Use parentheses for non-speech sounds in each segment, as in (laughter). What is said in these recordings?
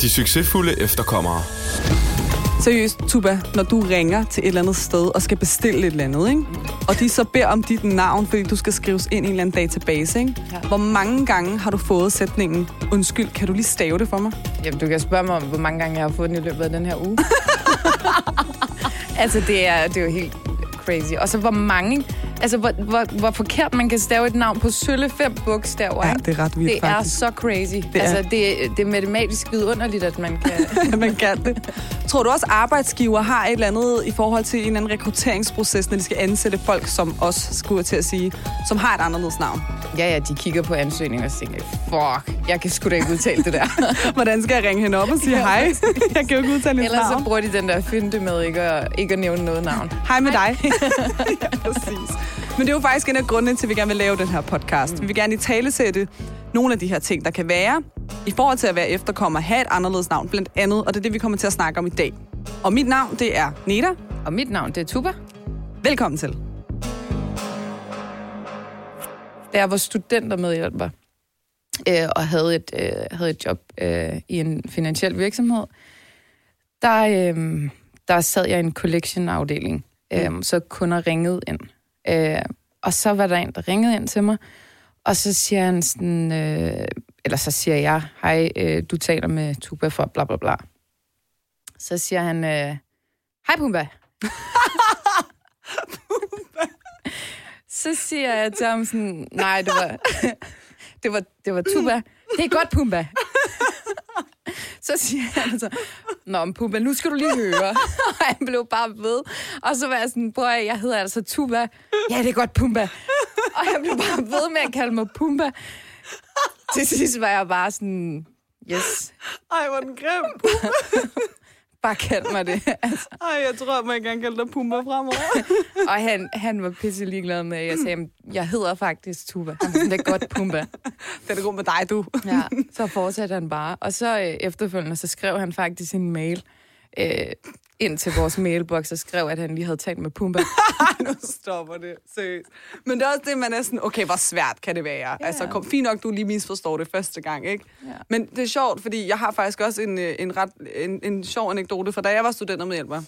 De succesfulde efterkommere. Seriøst, Tuba, når du ringer til et eller andet sted og skal bestille et eller andet, ikke? og de så beder om dit navn, fordi du skal skrives ind i en eller anden database, ikke? Ja. hvor mange gange har du fået sætningen, undskyld, kan du lige stave det for mig? Jamen, du kan spørge mig om, hvor mange gange jeg har fået den i løbet af den her uge. (laughs) altså, det er, det er jo helt crazy. Og så hvor mange... Altså, hvor, hvor, hvor forkert man kan stave et navn på sølle fem bogstaver. Ja, det er ret vildt, Det er faktisk. så crazy. Det er- altså, det, det er matematisk vidunderligt, at man kan... (laughs) man kan det. Tror du også, arbejdsgiver har et eller andet i forhold til en eller anden rekrutteringsproces, når de skal ansætte folk som os, skulle til at sige, som har et anderledes navn? ja, ja, de kigger på ansøgninger og tænker, fuck, jeg kan sgu da ikke udtale det der. (laughs) Hvordan skal jeg ringe hende op og sige (laughs) hej? Jeg kan jo ikke udtale Ellers så navn. bruger de den der finte med ikke at, ikke at nævne noget navn. Hej med dig. ja, præcis. Men det er jo faktisk en af grundene til, at vi gerne vil lave den her podcast. Mm. Vi vil gerne i tale sætte nogle af de her ting, der kan være i forhold til at være efterkommer, have et anderledes navn, blandt andet, og det er det, vi kommer til at snakke om i dag. Og mit navn, det er Neda. Og mit navn, det er Tuba. Velkommen til. Da jeg var studentermedhjælper øh, og havde et, øh, havde et job øh, i en finansiel virksomhed, der, øh, der sad jeg i en collection-afdeling, øh, så kunder ringede ind. Øh, og så var der en, der ringede ind til mig, og så siger han sådan, øh, eller så siger jeg, hej, øh, du taler med Tuba for bla bla bla. Så siger han, øh, hej Pumba. (laughs) så siger jeg til ham sådan, nej, det var, (laughs) det var, det var Tuba. Det er godt, Pumba. Så siger han så, Nå, men Pumba, nu skal du lige høre. (laughs) Og han blev bare ved. Og så var jeg sådan, bror, jeg hedder altså Tuba. Ja, det er godt, Pumba. Og han blev bare ved med at kalde mig Pumba. Til sidst var jeg bare sådan, yes, Ej, hvor den grim. (laughs) bare kald mig det. (laughs) Altså, Ej, jeg tror, man kan kalde dig Pumba fremover. (laughs) og han, han var pisse ligeglad med, at jeg sagde, jeg hedder faktisk Tuba. Han sådan, det er godt, Pumba. (laughs) Den er god med dig, du. Ja, så fortsatte han bare. Og så øh, efterfølgende, så skrev han faktisk en mail øh, ind til vores mailbox og skrev, at han lige havde talt med Pumba. (laughs) Nu stopper det. Seriøst. Men det er også det, man er sådan, okay, hvor svært kan det være? Ja. Altså, kom, fint nok, du lige misforstår det første gang, ikke? Ja. Men det er sjovt, fordi jeg har faktisk også en, øh, en, ret, en, en sjov anekdote fra da jeg var studentermedhjælper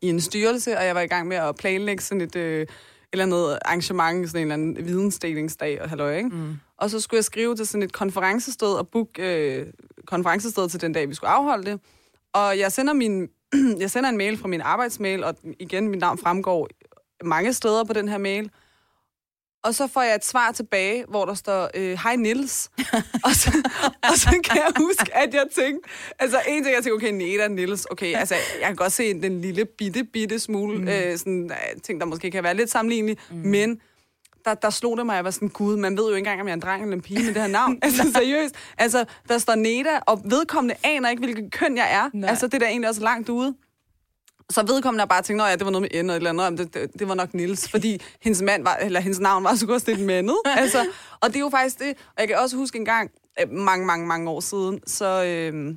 i en styrelse, og jeg var i gang med at planlægge sådan et, øh, eller andet arrangement, sådan en eller anden vidensdelingsdag og halløj, ikke? Mm. Og så skulle jeg skrive til sådan et konferencested og booke øh, konferencested til den dag, vi skulle afholde det. Og jeg sender, min, (clears throat) jeg sender en mail fra min arbejdsmail, og igen, mit navn fremgår mange steder på den her mail. Og så får jeg et svar tilbage, hvor der står, øh, hej Nils. (laughs) og, så, og så kan jeg huske, at jeg tænkte, altså en ting, jeg tænkte, okay, Neda, Nils, okay, altså jeg kan godt se den lille bitte, bitte smule, mm. øh, sådan, øh, ting, der måske kan være lidt sammenlignelige, mm. men der, der slog det mig, at jeg var sådan, gud, man ved jo ikke engang, om jeg er en dreng eller en pige med det her navn. (laughs) altså seriøst. Altså, der står Neda, og vedkommende aner ikke, hvilket køn jeg er. Nej. Altså, det er da egentlig også langt ude. Så vedkommende har bare tænkt, at ja, det var noget med N og et eller andet, det, det, det var nok Nils, fordi hendes, mand var, eller hendes navn var så godt lidt mandet. (laughs) altså, og det er jo faktisk det. Og jeg kan også huske en gang, øh, mange, mange, mange år siden, så øh,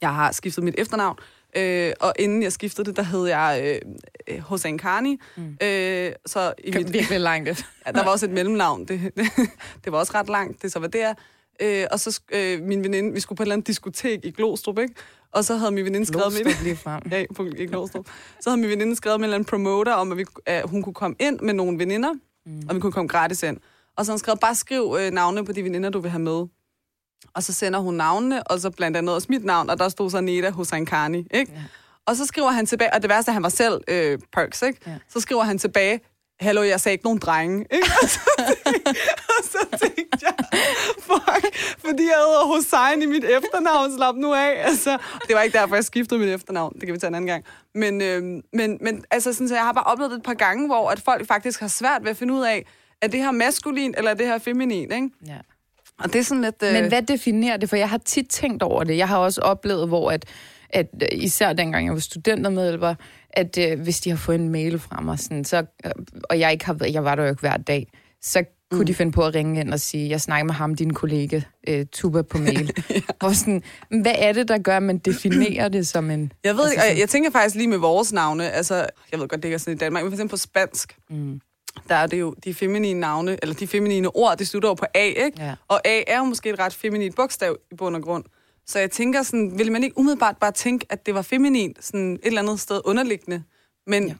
jeg har skiftet mit efternavn, øh, og inden jeg skiftede det, der hed jeg øh, øh, Hossein Karni. Mm. Øh, så i mit, virkelig langt. (laughs) Ja, der var også et mellemnavn. Det, det, (laughs) det var også ret langt. Det så var der. Øh, og så øh, min veninde, vi skulle på et eller andet diskotek i Glostrup, ikke? Og så havde min veninde skrevet med lige frem. (laughs) Ja, på, i Glostrup. Så havde min veninde skrevet med en eller anden promoter om, at, vi, at hun kunne komme ind med nogle veninder, mm. og vi kunne komme gratis ind. Og så havde hun skrevet, bare skriv øh, navne på de veninder, du vil have med. Og så sender hun navnene, og så blandt andet også mit navn, og der stod så Neda Hossein Karni, ikke? Ja. Og så skriver han tilbage, og det værste han var selv øh, Perks, ikke? Ja. Så skriver han tilbage, hallo, jeg sagde ikke nogen drenge, ikke? (laughs) Og så, tænkte, og så tænkte jeg, fuck, fordi jeg hedder Hossein i mit efternavn, slap nu af. Altså, det var ikke derfor, jeg skiftede mit efternavn. Det kan vi tage en anden gang. Men, øh, men, men altså, sådan, så jeg har bare oplevet det et par gange, hvor at folk faktisk har svært ved at finde ud af, er det her maskulin, eller er det her feminin, ikke? Ja. Og det er sådan lidt... Øh... Men hvad definerer det? For jeg har tit tænkt over det. Jeg har også oplevet, hvor at, at øh, især dengang jeg var studentermedhjælper, at øh, hvis de har fået en mail fra mig, sådan, så, øh, og jeg ikke har jeg var der jo ikke hver dag, så kunne mm. de finde på at ringe ind og sige, jeg snakker med ham, din kollega, øh, Tuba på mail. ja. (laughs) Og sådan, hvad er det, der gør, at man definerer det som en... Jeg ved altså ikke, jeg, jeg tænker faktisk lige med vores navne, altså, jeg ved godt, det ikke er sådan i Danmark, men for eksempel på spansk, mm. der er det jo de feminine navne, eller de feminine ord, det slutter jo på A, ikke? Ja. Og A er jo måske et ret feminint bogstav i bund og grund. Så jeg tænker sådan, ville man ikke umiddelbart bare tænke, at det var feminint, sådan et eller andet sted underliggende? Men Ja.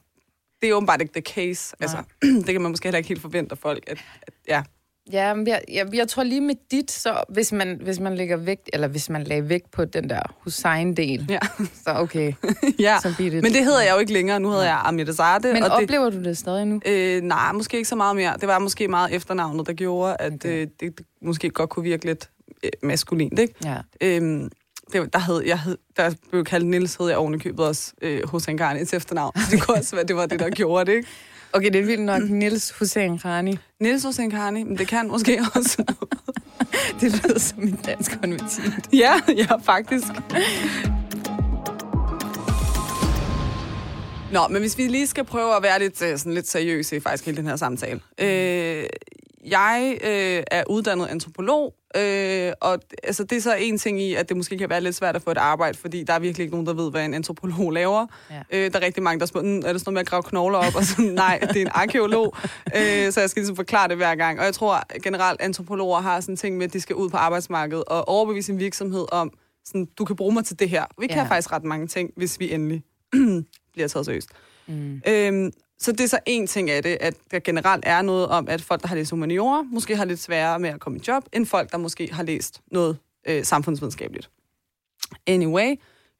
det er åbenbart ikke the case. Altså, (clears throat) det kan man måske heller ikke helt forvente af folk, at, at ja. Ja, men jeg, jeg, jeg tror lige med dit, så hvis man, hvis man lægger vægt, eller hvis man lagde vægt på den der Hussein-del, ja. (laughs) så okay. (laughs) ja. Så det Men det hedder jeg jo ikke længere. Nu hedder jeg Amir Zade. Men og det, oplever du det stadig nu? Øh, nej, måske ikke så meget mere. Det var måske meget efternavnet, der gjorde, at okay. øh, det, det måske godt kunne virke lidt øh, maskulint, ikke? Ja. Øhm, det, der, havde, jeg hed, der blev kaldt Nils, hed jeg oven i købet også øh, Karni til efternavn. Så det kunne også være, det var det, der gjorde det, ikke? Okay, det er vildt nok Nils Hussein Khani. Nils hos Karni, men det kan måske også. (laughs) Det lyder som en dansk konvertit. (laughs) ja, ja, faktisk. Nå, men hvis vi lige skal prøve at være lidt, øh, sådan lidt seriøse i faktisk hele den her samtale. Øh, jeg øh, er uddannet antropolog, øh, og altså, det er så en ting i, at det måske kan være lidt svært at få et arbejde, fordi der er virkelig ikke nogen, der ved, hvad en antropolog laver. Ja. Øh, der er rigtig mange, der spørger, "Mm, er det sådan noget med at grave knogler op? Og sådan, nej, det er en arkeolog, øh, så jeg skal ligesom forklare det hver gang. Og jeg tror generelt, antropologer har sådan en ting med, at de skal ud på arbejdsmarkedet og overbevise en virksomhed om, sådan, du kan bruge mig til det her. Vi kan Ja. faktisk ret mange ting, hvis vi endelig (clears throat) bliver taget seriøst. Mm. Øhm, så det er så en ting af det, at der generelt er noget om, at folk, der har læst humaniora, måske har lidt sværere med at komme i job, end folk, der måske har læst noget øh, samfundsvidenskabeligt. Anyway,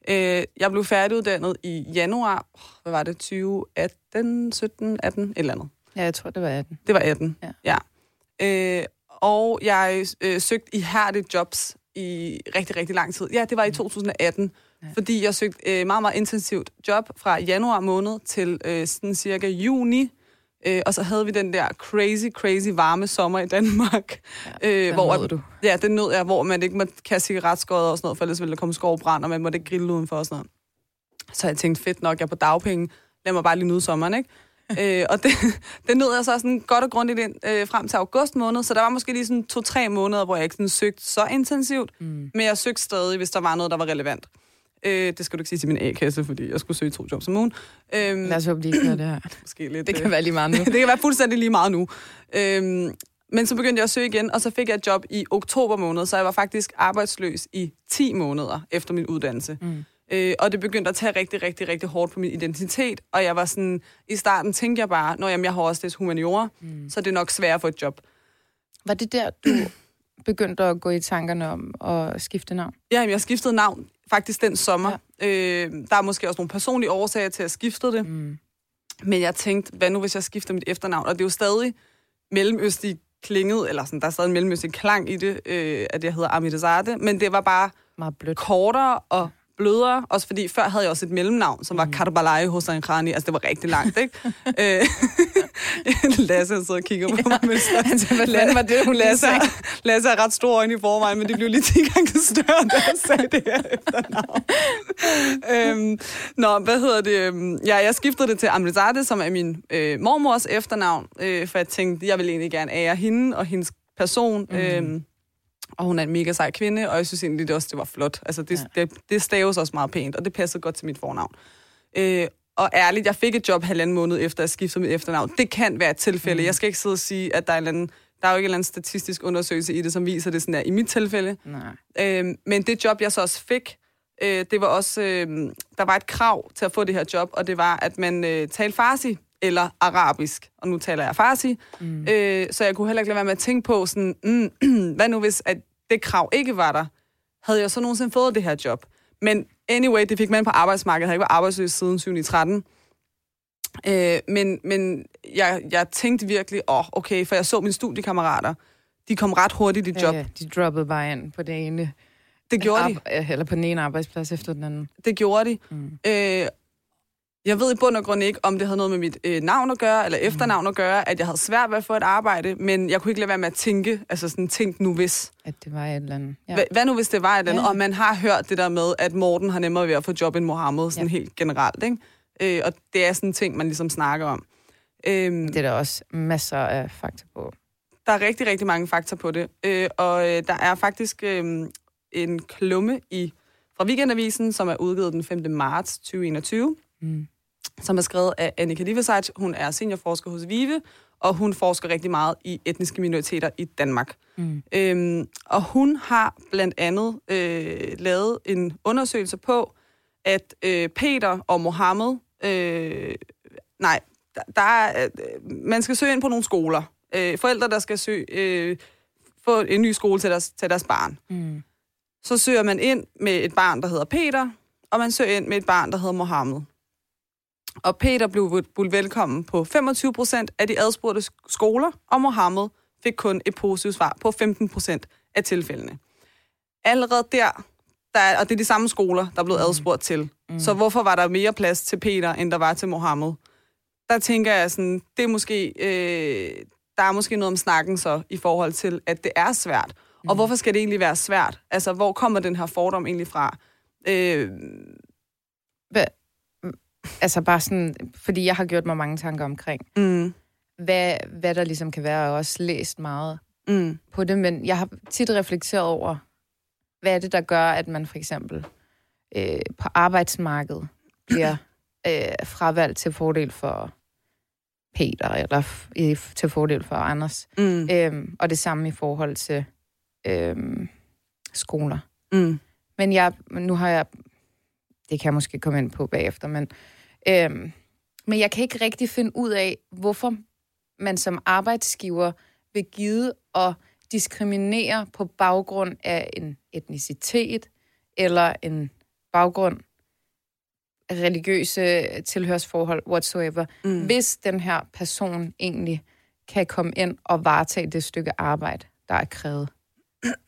øh, jeg blev færdiguddannet i januar, hvad var det, 2018, 17, 18, et eller andet. Ja, jeg tror, det var 18. Det var 18, Ja. ja. Øh, og jeg øh, søgte ihærdigt jobs i rigtig, rigtig lang tid. Ja, det var i 2018, Ja. fordi jeg søgte øh, meget, meget intensivt job fra januar måned til øh, sådan cirka juni. Øh, og så havde vi den der crazy, crazy varme sommer i Danmark. Ja, øh, hvor, du. Ja, den nød jeg, hvor man ikke må kaste cigaretskåret og sådan noget, for ellers ville der komme skovbrand, og man måtte ikke grille udenfor og sådan noget. Så jeg tænkte, fedt nok, jeg er på dagpenge. Lad mig bare lige nyde sommeren, ikke? (laughs) øh, og det, det nød jeg så sådan godt og grundigt ind øh, frem til august måned, så der var måske lige sådan to-tre måneder, hvor jeg ikke sådan søgte så intensivt, Mm. men jeg søgte stadig, hvis der var noget, der var relevant. Øh, det skal du ikke sige til min A-kasse, fordi jeg skulle søge to jobs om ugen. Øh, Lad os håbe, de ikke gør det her. (clears throat) måske lidt, Det øh, kan være lige meget nu. (laughs) det kan være fuldstændig lige meget nu. Øhm, men så begyndte jeg at søge igen, og så fik jeg et job i oktober måned, så jeg var faktisk arbejdsløs i 10 måneder efter min uddannelse. Mm. Øh, og det begyndte at tage rigtig, rigtig, rigtig hårdt på min identitet, og jeg var sådan, i starten tænkte jeg bare, når jamen, jeg har også læst humaniora, Mm. så det er nok svært at få et job. Var det der, du begyndte at gå i tankerne om at skifte navn? Ja, jeg skiftede navn faktisk den sommer. Ja. Øh, der er måske også nogle personlige årsager til, at jeg skiftede det. Mm. Men jeg tænkte, hvad nu hvis jeg skifter mit efternavn? Og det er jo stadig mellemøstlig klinget, eller sådan, der er stadig en mellemøstlig klang i det, øh, at jeg hedder Amirzade, men det var bare Meget blødt. kortere og blødere, også fordi før havde jeg også et mellemnavn, som var mm. Karbala'i Hossein Krani, altså det var rigtig langt, ikke? (laughs) (laughs) Lasse han sidder og kigger på mig, mens. Altså, hvad fanden var det, hun Lasse, sagde? Lasse har ret store øjne i forvejen, men de blev lige 10 gange større, da jeg sagde det her efternavn. øhm, nå, hvad hedder det? øhm, Ja, jeg skiftede det til Amrizade, som er min øh, mormors efternavn, øh, for jeg tænkte, jeg vil egentlig gerne ære hende og hendes person. Mm. Øhm, og hun er en mega sej kvinde, og jeg synes egentlig det også, det var flot. Altså, det, Ja. ja. det, det staves også meget pænt, og det passede godt til mit fornavn. Øh, og ærligt, jeg fik et job halvanden måned efter, at jeg skiftede mit efternavn. Det kan være et tilfælde. Mm. Jeg skal ikke sidde og sige, at der er, en anden, der er jo ikke en eller anden statistisk undersøgelse i det, som viser, det sådan er i mit tilfælde. Nej. Øh, men det job, jeg så også fik, øh, det var også, øh, der var et krav til at få det her job, og det var, at man øh, talte farsi eller arabisk. Og nu taler jeg farsi. Mm. Øh, så jeg kunne heller ikke lade være med at tænke på, sådan, mm, (clears throat) hvad nu hvis at det krav ikke var der? Havde jeg så nogensinde fået det her job? Men anyway, det fik man på arbejdsmarkedet. Jeg havde ikke været arbejdsløs siden 2013. Øh, men men jeg, jeg tænkte virkelig, åh, oh, okay, for jeg så mine studiekammerater. De kom ret hurtigt i job. Ja, ja, de droppede bare ind på det ene. Det gjorde de. Eller på den ene arbejdsplads efter den anden. Det gjorde de. Mm. Øh, jeg ved i bund og grund ikke, om det havde noget med mit øh, navn at gøre, eller efternavn at gøre, at jeg havde svært ved at få et arbejde, men jeg kunne ikke lade være med at tænke, altså sådan, tænk nu hvis. At det var et eller andet. Ja. Ja. Hvad nu hvis det var et eller andet? Ja. Og man har hørt det der med, at Morten har nemmere ved at få job end Mohammed, sådan ja. helt generelt, ikke? Øh, og det er sådan en ting, man ligesom snakker om. Øhm, Det er der også masser af fakta på. der er rigtig, rigtig mange fakta på det. Øh, og øh, der er faktisk øh, en klumme i fra Weekendavisen, som er udgivet den 5. marts 2021, Mm. som er skrevet af Annika Liveseit. Hun er seniorforsker hos VIVE, og hun forsker rigtig meget i etniske minoriteter i Danmark. Mm. Øhm, og hun har blandt andet øh, lavet en undersøgelse på, at øh, Peter og Mohammed, øh, nej, der, der er, øh, man skal søge ind på nogle skoler. Øh, forældre, der skal søge, øh, få en ny skole til deres, til deres barn. Mm. Så søger man ind med et barn, der hedder Peter, og man søger ind med et barn, der hedder Mohammed. Og Peter blev budt velkommen på 25 procent af de adspurgte skoler, og Mohammed fik kun et positivt svar på 15 procent af tilfældene. Allerede der, der er, og det er de samme skoler, der er blevet mm. adspurgt til. Mm. Så hvorfor var der mere plads til Peter, end der var til Mohammed? Der tænker jeg sådan, det er måske, øh, der er måske noget om snakken så, i forhold til, at det er svært. Mm. Og hvorfor skal det egentlig være svært? Altså, hvor kommer den her fordom egentlig fra? Øh, Hvad? Altså bare sådan, fordi jeg har gjort mig mange tanker omkring, mm. hvad, hvad der ligesom kan være, og også læst meget mm. på det, men jeg har tit reflekteret over, hvad er det, der gør, at man for eksempel øh, på arbejdsmarkedet bliver (clears throat) øh, fravalgt til fordel for Peter, eller i, til fordel for Anders. Mm. Øhm, og det samme i forhold til øhm, skoler. Mm. Men jeg, nu har jeg, det kan jeg måske komme ind på bagefter, men, øhm, men jeg kan ikke rigtig finde ud af, hvorfor man som arbejdsgiver vil give at diskriminere på baggrund af en etnicitet eller en baggrund religiøse tilhørsforhold whatsoever, mm. hvis den her person egentlig kan komme ind og varetage det stykke arbejde, der er krævet.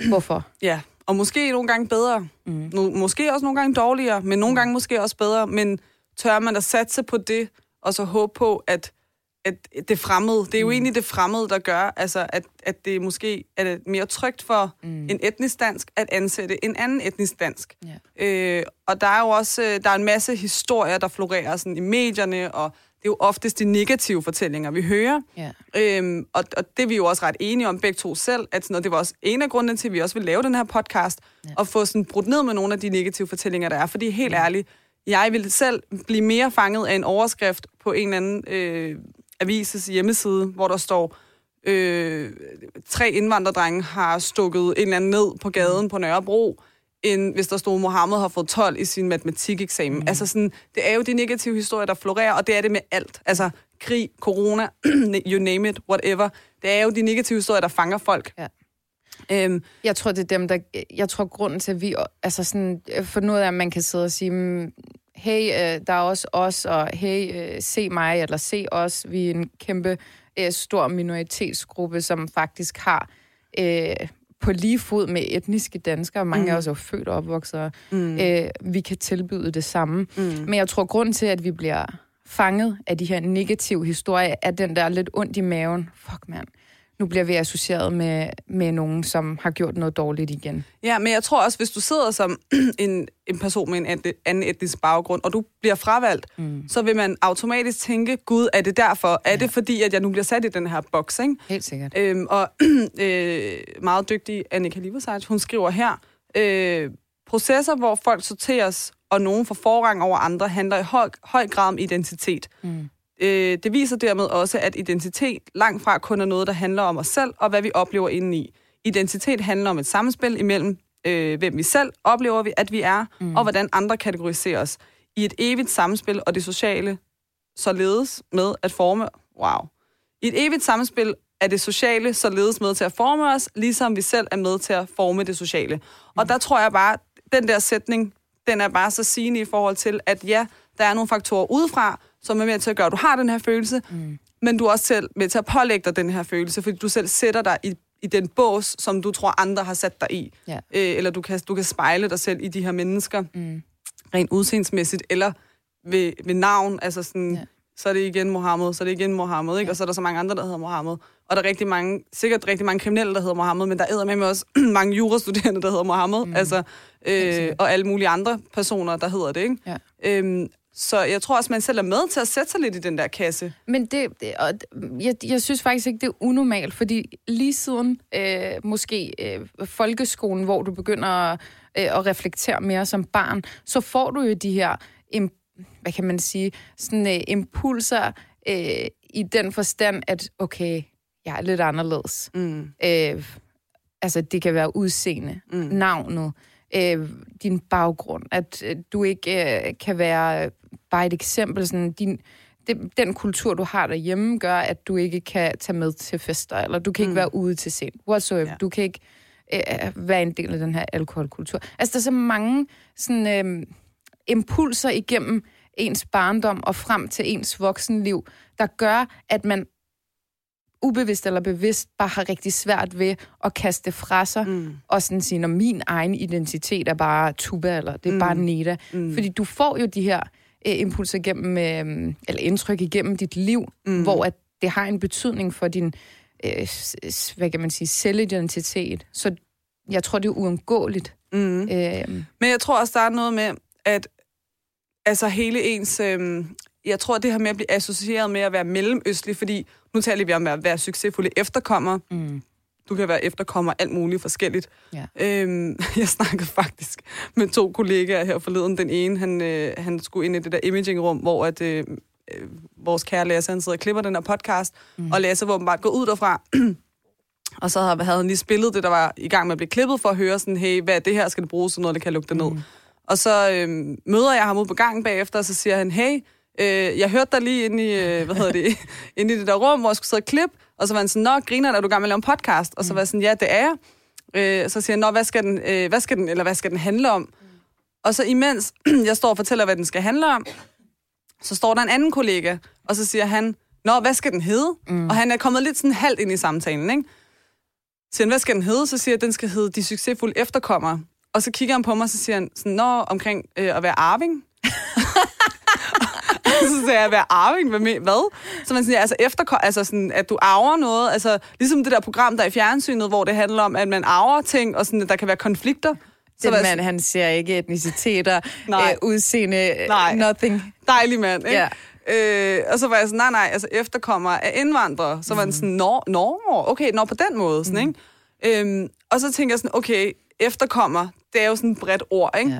Hvorfor? Ja, og måske nogle gange bedre. Mm. No, måske også nogle gange dårligere, men nogle mm. gange måske også bedre. Men tør man at satse på det, og så håbe på, at at det fremmede, det er jo mm. egentlig det fremmede, der gør, altså, at, at det måske er det mere trygt for mm. en etnisk dansk at ansætte en anden etnisk dansk. Yeah. Øh, og der er jo også øh, der er en masse historier, der florerer sådan, i medierne, og det er jo oftest de negative fortællinger, vi hører. Yeah. Øhm, og, og det er vi jo også ret enige om begge to selv, at sådan, og det var også en af grundene til, at vi også vil lave den her podcast, yeah. og få sådan brudt ned med nogle af de negative fortællinger, der er. Fordi helt yeah. ærligt, jeg vil selv blive mere fanget af en overskrift på en eller anden øh, avises hjemmeside, hvor der står, øh, tre indvandrerdrenge har stukket en eller anden ned på gaden på Nørrebro, end hvis der stod, Mohammed har fået 12 i sin matematikeksamen. Mm. Altså sådan, det er jo de negative historier, der florerer, og det er det med alt. Altså krig, corona, (clears throat) you name it, whatever. Det er jo de negative historier, der fanger folk. Ja. Øhm, jeg tror, det er dem, der... Jeg tror, grunden til, at vi... Altså sådan, for noget af, at man kan sidde og sige, mm, hey, øh, der er også os, og hey, øh, se mig, eller se os. Vi er en kæmpe øh, stor minoritetsgruppe, som faktisk har øh, på lige fod med etniske danskere, mange mm. af os er født og opvokset, mm. øh, vi kan tilbyde det samme. Mm. Men jeg tror, grund til, at vi bliver fanget af de her negative historier, er den der lidt ondt i maven. Fuck, mand nu bliver vi associeret med, med nogen, som har gjort noget dårligt igen. Ja, men jeg tror også, hvis du sidder som (clears throat) en, en person med en anden etnisk baggrund, og du bliver fravalgt, mm. så vil man automatisk tænke, gud, er det derfor? Er ja. det fordi, at jeg nu bliver sat i den her boks? Ikke? Helt sikkert. Øhm, og (clears throat) øh, meget dygtig Annika Liverseit, hun skriver her, øh, processer, hvor folk sorteres, og nogen får forrang over andre, handler i høj, høj grad om identitet. Mm. Øh, det viser dermed også, at identitet langt fra kun er noget, der handler om os selv og hvad vi oplever indeni. Identitet handler om et samspil imellem, øh, hvem vi selv oplever, vi, at vi er, mm. og hvordan andre kategoriserer os. I et evigt samspil og det sociale, således med at forme... Wow. I et evigt samspil er det sociale således med til at forme os, ligesom vi selv er med til at forme det sociale. Mm. Og der tror jeg bare, den der sætning, den er bare så sigende i forhold til, at ja, der er nogle faktorer udefra, som er med til at gøre, at du har den her følelse, mm. men du er også selv med til at pålægge dig den her følelse, fordi du selv sætter dig i, i den bås, som du tror, andre har sat dig i. Ja. Øh, eller du kan, du kan spejle dig selv i de her mennesker, mm. rent udseendsmæssigt, eller ved, ved navn, altså sådan... Ja så er det igen Mohammed, så er det igen Mohammed, ikke? Ja. Og så er der så mange andre, der hedder Mohammed. Og der er rigtig mange, sikkert rigtig mange kriminelle, der hedder Mohammed, men der er med også (clears throat) mange jurastuderende, der hedder Mohammed, mm. altså, øh, og alle mulige andre personer, der hedder det, ikke? Ja. Øhm, så jeg tror også, man selv er med til at sætte sig lidt i den der kasse. Men det, det og jeg, jeg synes faktisk ikke, det er unormalt, fordi lige siden øh, måske øh, folkeskolen, hvor du begynder øh, at reflektere mere som barn, så får du jo de her hvad kan man sige, sådan øh, impulser øh, i den forstand, at okay, jeg er lidt anderledes. Mm. Øh, altså, det kan være udseende, mm. navnet, øh, din baggrund, at øh, du ikke øh, kan være, bare et eksempel, sådan din, det, den kultur, du har derhjemme, gør, at du ikke kan tage med til fester, eller du kan ikke være ude til sent, whatsoever. Ja. Du kan ikke øh, være en del af den her alkoholkultur. Altså, der er så mange sådan, øh, impulser igennem ens barndom og frem til ens voksenliv, der gør, at man ubevidst eller bevidst bare har rigtig svært ved at kaste det fra sig, mm. og sådan sige, at min egen identitet er bare tuba, eller det er mm. bare Neda. Mm. Fordi du får jo de her øh, impulser igennem, øh, eller indtryk igennem dit liv, mm. hvor at det har en betydning for din, øh, hvad kan man sige, selvidentitet. Så jeg tror, det er uundgåeligt. Mm. Øh, Men jeg tror også, der er noget med, at altså hele ens... Øhm, jeg tror, det her med at blive associeret med at være mellemøstlig, fordi nu taler vi om at være succesfulde efterkommer. mm, Du kan være efterkommer alt muligt forskelligt. ja. Øhm, (laughs) jeg snakkede faktisk med to kollegaer her forleden. Den ene, han, øh, han skulle ind i det der imaging-rum, hvor at, øh, øh, vores kære Lasse, han sidder og klipper den her podcast, mm. og Lasse var åbenbart gået ud derfra. (clears throat) og så havde, havde han lige spillet det, der var i gang med at blive klippet, for at høre sådan, hey, hvad er det her? Skal det bruges til noget, der kan lukke det ned? Mm. Og så øh, møder jeg ham ud på gangen bagefter, og så siger han, hey, øh, jeg hørte dig lige inde i, øh, hvad hedder det, (laughs) inde i det der rum, hvor jeg skulle sidde og klippe, og så var han sådan, nå, griner, er du gang med at lave en podcast? Og så var jeg sådan, ja, det er jeg. Øh, så siger han, nå, hvad skal den, øh, hvad skal den, eller hvad skal den handle om? Og så imens (clears throat) jeg står og fortæller, hvad den skal handle om, så står der en anden kollega, og så siger han, nå, hvad skal den hedde? Mm. Og han er kommet lidt sådan halvt ind i samtalen, ikke? Så siger han, hvad skal den hedde? Så siger jeg, den skal hedde De Succesfulde Efterkommere. Og så kigger han på mig, og så siger han, sådan, nå, omkring øh, at være arving. (laughs) (laughs) så siger jeg, være arving? Hvad? med- hvad? Så man siger, altså, efter, altså sådan, at du arver noget, altså ligesom det der program, der er i fjernsynet, hvor det handler om, at man arver ting, og sådan, at der kan være konflikter. Så Den mand, han ser ikke etniciteter, (laughs) Nej. øh, udseende, øh, Nej. nothing. dejlig mand, ikke? Ja. Øh, og så var jeg sådan, nej, nej, altså efterkommer af indvandrere. Så var den sådan, nå, nå, okay, nå på den måde, sådan, ikke? Øhm, og så tænker jeg sådan, okay, efterkommer, det er jo sådan et bredt ord, ikke? Ja.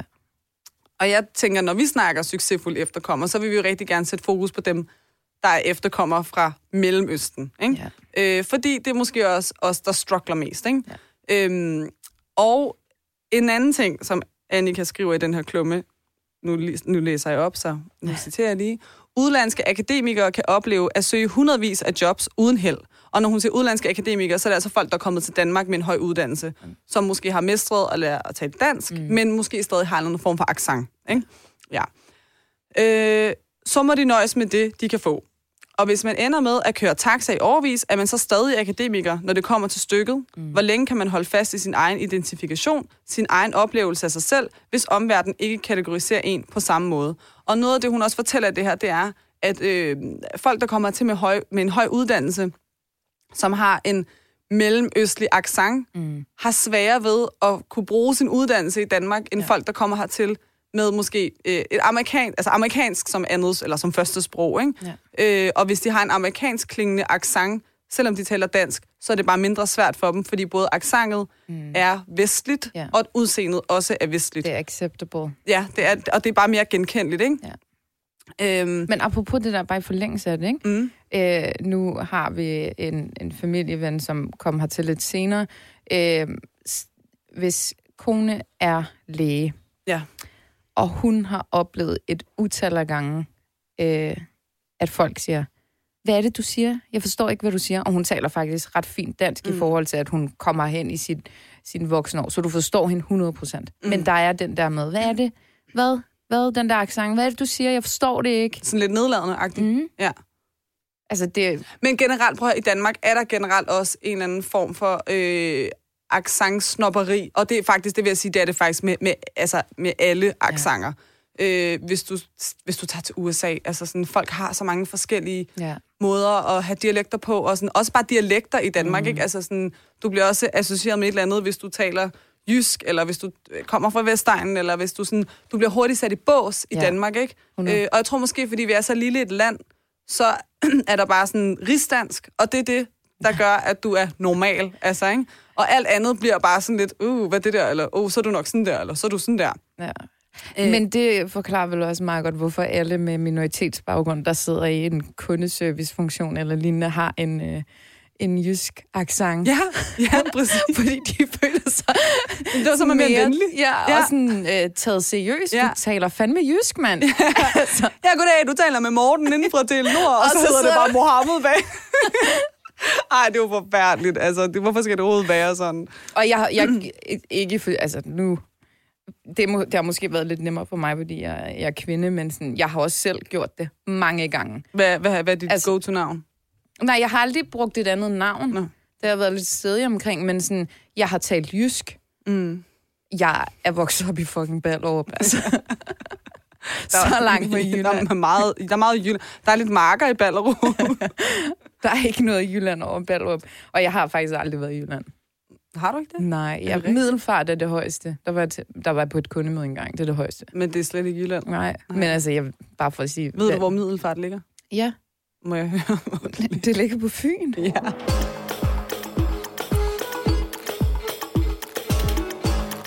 Og jeg tænker, når vi snakker succesfuld efterkommer, så vil vi jo rigtig gerne sætte fokus på dem, der er efterkommer fra Mellemøsten, ikke? Ja. Øh, fordi det er måske også os, der struggler mest, ikke? Ja. Øhm, og en anden ting, som Annika skriver i den her klumme, nu, nu læser jeg op, så nu citerer jeg lige. Udlandske akademikere kan opleve at søge hundredvis af jobs uden held. Og når hun siger udlandske akademikere, så er det altså folk, der er kommet til Danmark med en høj uddannelse, som måske har mestret at lære at tale dansk, mm. men måske stadig har en form for accent. Ikke? Ja. Øh, så må de nøjes med det, de kan få. Og hvis man ender med at køre taxa i overvis, er man så stadig akademiker, når det kommer til stykket. Mm. Hvor længe kan man holde fast i sin egen identifikation, sin egen oplevelse af sig selv, hvis omverdenen ikke kategoriserer en på samme måde? Og noget af det, hun også fortæller af det her, det er, at øh, folk, der kommer til med, høj, med en høj uddannelse, som har en mellemøstlig accent, mm. har sværere ved at kunne bruge sin uddannelse i Danmark, end ja. folk, der kommer hertil med måske øh, et amerikan, altså amerikansk som andet, eller som første sprog. Ikke? Ja. Øh, og hvis de har en amerikansk klingende accent, selvom de taler dansk, så er det bare mindre svært for dem, fordi både accentet mm. er vestligt, Ja. og udseendet også er vestligt. Det er acceptable. Ja, det er, og det er bare mere genkendeligt, ikke? Ja. Øhm, Men apropos det der, bare i forlængelse af det, ikke? mm, Øh, nu har vi en, en familieven, som kom hertil lidt senere. Øh, hvis kone er læge, ja. Og hun har oplevet et utal af gange, øh, at folk siger, hvad er det, du siger? Jeg forstår ikke, hvad du siger. Og hun taler faktisk ret fint dansk mm. i forhold til, at hun kommer hen i sit, sin voksne år, så du forstår hende 100 procent. Mm. Men der er den der med, hvad er det? Hvad? Hvad, den der accent? Hvad er det, du siger? Jeg forstår det ikke. Sådan lidt nedladende-agtigt. Mm. Ja. Altså, det, Men generelt, prøv at i Danmark er der generelt også en eller anden form for øh, accent-snopperi, og det er faktisk, det vil jeg sige, det er det faktisk med, med, altså, med alle accenter. Ja. Øh, hvis, du, hvis du tager til USA, altså sådan, folk har så mange forskellige ja. måder at have dialekter på, og sådan, også bare dialekter i Danmark, mm. ikke? Altså sådan, du bliver også associeret med et eller andet, hvis du taler jysk, eller hvis du øh, kommer fra Vestegnen, eller hvis du sådan, du bliver hurtigt sat i bås i Ja. Danmark, ikke? 100. Øh, og jeg tror måske, fordi vi er så lille et land, så (clears throat) er der bare sådan rigsdansk, og det er det, der gør, at du er normal, altså, ikke? Og alt andet bliver bare sådan lidt, uh, hvad er det der, eller, oh, så er du nok sådan der, eller så er du sådan der. ja. Øh. Men det forklarer vel også meget godt, hvorfor alle med minoritetsbaggrund, der sidder i en kundeservicefunktion eller lignende, har en, øh, en jysk accent. Ja, ja, (laughs) præcis. Fordi de (laughs) føler sig Det var så mere venlig. Ja, Ja. og sådan øh, taget seriøst. Ja. Du taler fandme jysk, mand. (laughs) altså, Ja, goddag, du taler med Morten inden fra Telenor, og, Og så, så hedder det sidder bare Mohammed bag. (laughs) Ej, det var forfærdeligt. Altså, det, hvorfor skal det overhovedet være sådan? og jeg, jeg ikke... Altså, nu... Det, må, det har måske været lidt nemmere for mig, fordi jeg, jeg er kvinde, men sådan, jeg har også selv gjort det mange gange. Hvad, hvad, hvad er dit Altså- go-to-navn? Nej, jeg har aldrig brugt et andet navn. Nå. Det har været lidt stedig omkring, men sådan, jeg har talt jysk. Mm. Jeg er vokset op i fucking Ballerup, altså. Der (laughs) så er- langt fra (laughs) Der Jylland. er meget, der er meget Jylland. Der er lidt marker i Ballerup. (laughs) Der er ikke noget i Jylland over Ballerup. Og jeg har faktisk aldrig været i Jylland. Har du ikke det? Nej, det jeg, rigtigt? middelfart er det højeste. Der var, jeg til, der var jeg på et kundemøde engang. Det er det højeste. Men det er slet ikke Jylland. Nej, men altså, jeg, bare for at sige... Ved du, hvor Middelfart ligger? Ja, Må jeg høre? det ligger på Fyn. ja.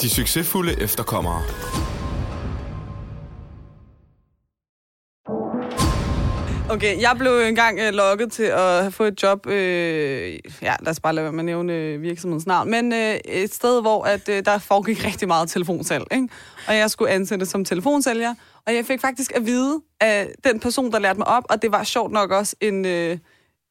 De succesfulde efterkommere. Okay, jeg blev engang øh, lokket til at få et job, øh, ja, lad os bare lade være med at nævne øh, virksomhedens navn, men øh, et sted, hvor at, øh, der foregik (laughs) rigtig meget telefonsalg, ikke? og jeg skulle ansættes som telefonsælger, og jeg fik faktisk at vide af den person, der lærte mig op, og det var sjovt nok også en, øh,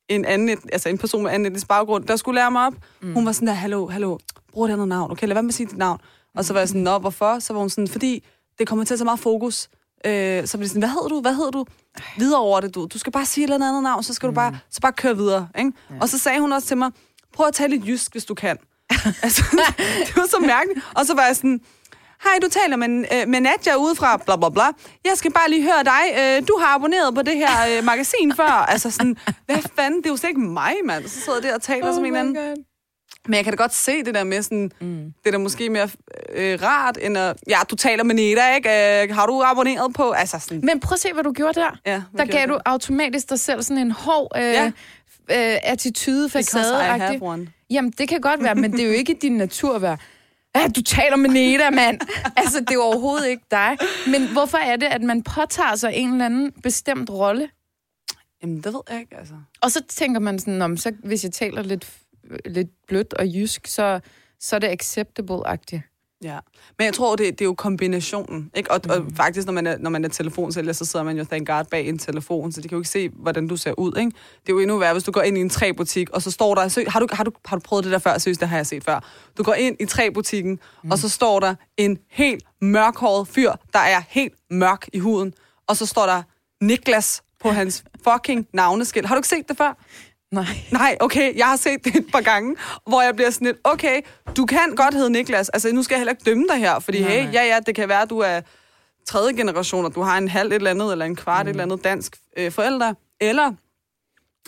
en, anden, altså en person med anden etnisk baggrund, der skulle lære mig op. Mm. Hun var sådan der, hallo, hallo, brug et andet navn, okay, lad være med at sige dit navn. Og så var jeg sådan, nå, hvorfor? Så var hun sådan, fordi det kommer til at tage meget fokus. Øh, så blev det sådan, hvad hedder du, hvad hedder du? Videre over det, du. Du skal bare sige et eller andet navn, så skal mm. du bare, så bare køre videre. Ikke? Ja. Og så sagde hun også til mig, prøv at tale lidt jysk, hvis du kan. (laughs) altså, det var så mærkeligt. Og så var jeg sådan, hej, du taler med, øh, med Nadja ude fra bla bla bla. Jeg skal bare lige høre dig. Øh, du har abonneret på det her øh, magasin før. Altså sådan, hvad fanden, det er jo slet ikke mig, mand. Så sidder jeg der og taler oh som en anden. God. Men jeg kan da godt se det der med sådan, mm. det er da måske mere øh, rart, end at, ja, du taler med Neda, ikke? Øh, har du abonneret på? Altså sådan, Men prøv at se, hvad du gjorde der. ja, Der gav du automatisk dig selv sådan en hård øh, Ja. øh, attitude, facade. Jamen, det kan godt være, men det er jo ikke din natur at være, "Ah, du taler med Neda, mand. (laughs) altså, det er jo overhovedet ikke dig. Men hvorfor er det, at man påtager sig en eller anden bestemt rolle? Jamen, det ved jeg ikke, altså. Og så tænker man sådan, om så hvis jeg taler lidt, lidt blødt og jysk, så, så er det acceptable-agtigt. Ja. Men jeg tror, det, det er jo kombinationen. Ikke? Og, mm. og faktisk, når man, er, når man er telefonsælger, så sidder man jo thank God bag en telefon, så de kan jo ikke se, hvordan du ser ud. Ikke? Det er jo endnu værre, hvis du går ind i en træbutik, og så står der... Sø, har, du, har, du, har du prøvet det der før? Seriøst, det har jeg set før. Du går ind i træbutikken, mm. og så står der en helt mørkhåret fyr, der er helt mørk i huden, og så står der Niklas på hans fucking navneskilt. Har du ikke set det før? Nej. Nej, okay, jeg har set det et par gange, hvor jeg bliver sådan lidt, okay, du kan godt hedde Niklas. Altså, nu skal jeg heller ikke dømme dig her, fordi Nej, hey, ja, ja, det kan være, at du er tredje generation, og du har en halv et eller andet, eller en kvart mm. et eller andet dansk øh, forældre. Eller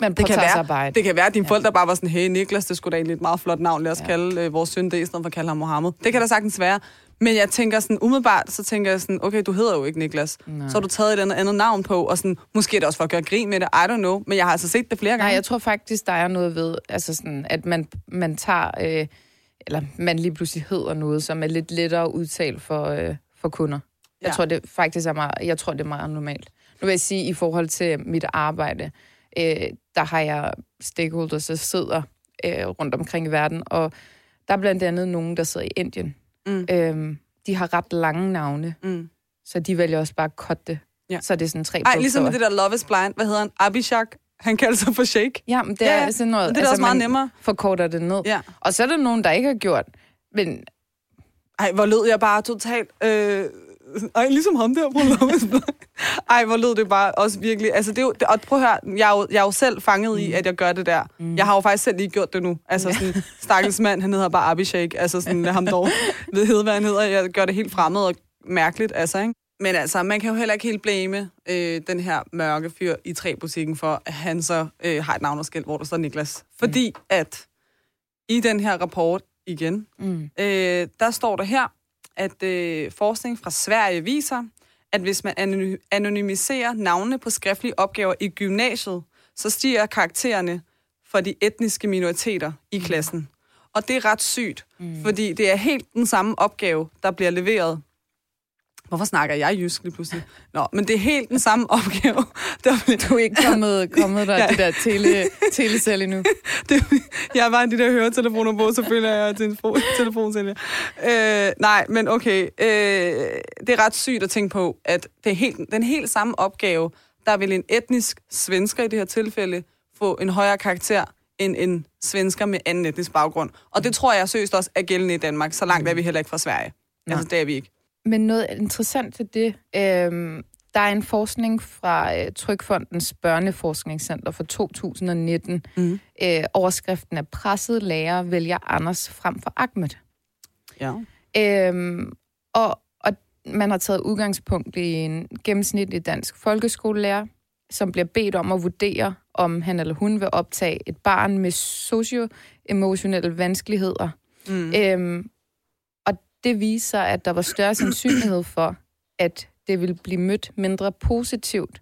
Man det kan, være, det kan være, at dine forældre bare var sådan, hey Niklas, det skulle da egentlig et meget flot navn, lad os ja. kalde øh, vores søn det, i stedet for at kalde ham Mohammed. Det kan da sagtens være. Men jeg tænker sådan, umiddelbart, så tænker jeg sådan, okay, du hedder jo ikke Niklas. Nej. Så har du taget et andet, andet navn på, og sådan, måske er det også for at gøre grin med det, I don't know. Men jeg har altså set det flere gange. Nej, jeg tror faktisk, der er noget ved, altså sådan, at man, man tager, øh, eller man lige pludselig hedder noget, som er lidt lettere udtalt for, øh, for kunder. Jeg Ja. tror, det faktisk er meget, jeg tror, det er meget normalt. Nu vil jeg sige, i forhold til mit arbejde, øh, der har jeg stakeholders, der sidder øh, rundt omkring i verden, og der er blandt andet nogen, der sidder i Indien. Mm. Øhm, de har ret lange navne, Mm. så de vælger også bare at cutte det. Ja. Så er det sådan tre Ej, ligesom med det der Love is Blind. Hvad hedder han? Abhishak. Han kalder sig for Shake. Ja, men det Ja, er ja. sådan noget... altså, Det er da også meget nemmere. forkorter det ned. Ja. Og så er der nogen, der ikke har gjort. Men Ej, hvor lød jeg bare totalt... Øh... Ej, ligesom ham der på Blind. Ej, hvor lød det bare også virkelig... Altså, det er jo, det, og prøv at høre, jeg er, jo, jeg er jo selv fanget mm. i, at jeg gør det der. Mm. Jeg har jo faktisk selv lige gjort det nu. Altså, sådan, stakkels mand, han hedder bare Abhishek. Altså, sådan, lad ham dog ved hedde, hvad han hedder. Jeg gør det helt fremmed og mærkeligt, altså, ikke? Men altså, man kan jo heller ikke helt blame øh, den her mørke fyr i træbutikken for, at han så øh, har et navneskilt, hvor der står Niklas. Fordi at i den her rapport igen, mm, Øh, der står der her, at øh, forskning fra Sverige viser, at hvis man anony- anonymiserer navnene på skriftlige opgaver i gymnasiet, så stiger karaktererne for de etniske minoriteter i klassen. Og det er ret sygt, mm. fordi det er helt den samme opgave, der bliver leveret Hvorfor snakker jeg jysk lige pludselig? Nå, men det er helt den samme opgave. (laughs) Der vil, Du er ikke kommet, kommet der, ja. det der tele, telecell endnu. (laughs) det, jeg var de der høretelefoner på, selvfølgelig er jeg telefon, telefonsælger. Øh, nej, men okay. Øh, det er ret sygt at tænke på, at det er helt, den helt samme opgave, der vil en etnisk svensker i det her tilfælde få en højere karakter end en svensker med anden etnisk baggrund. Og det tror jeg seriøst også er gældende i Danmark. Så langt er vi heller ikke fra Sverige. Nej. Altså, det er vi ikke. Men noget interessant til det, øh, der er en forskning fra øh, Trykfondens Børneforskningscenter fra 2019. Mm. Øh, overskriften er presset lærer vælger Anders frem for Ahmed. Ja. Øhm, og, og man har taget udgangspunkt i en gennemsnitlig dansk folkeskolelærer, som bliver bedt om at vurdere, om han eller hun vil optage et barn med socio-emotionelle vanskeligheder. Mm. Øhm, det viser, at der var større sandsynlighed for, at det ville blive mødt mindre positivt,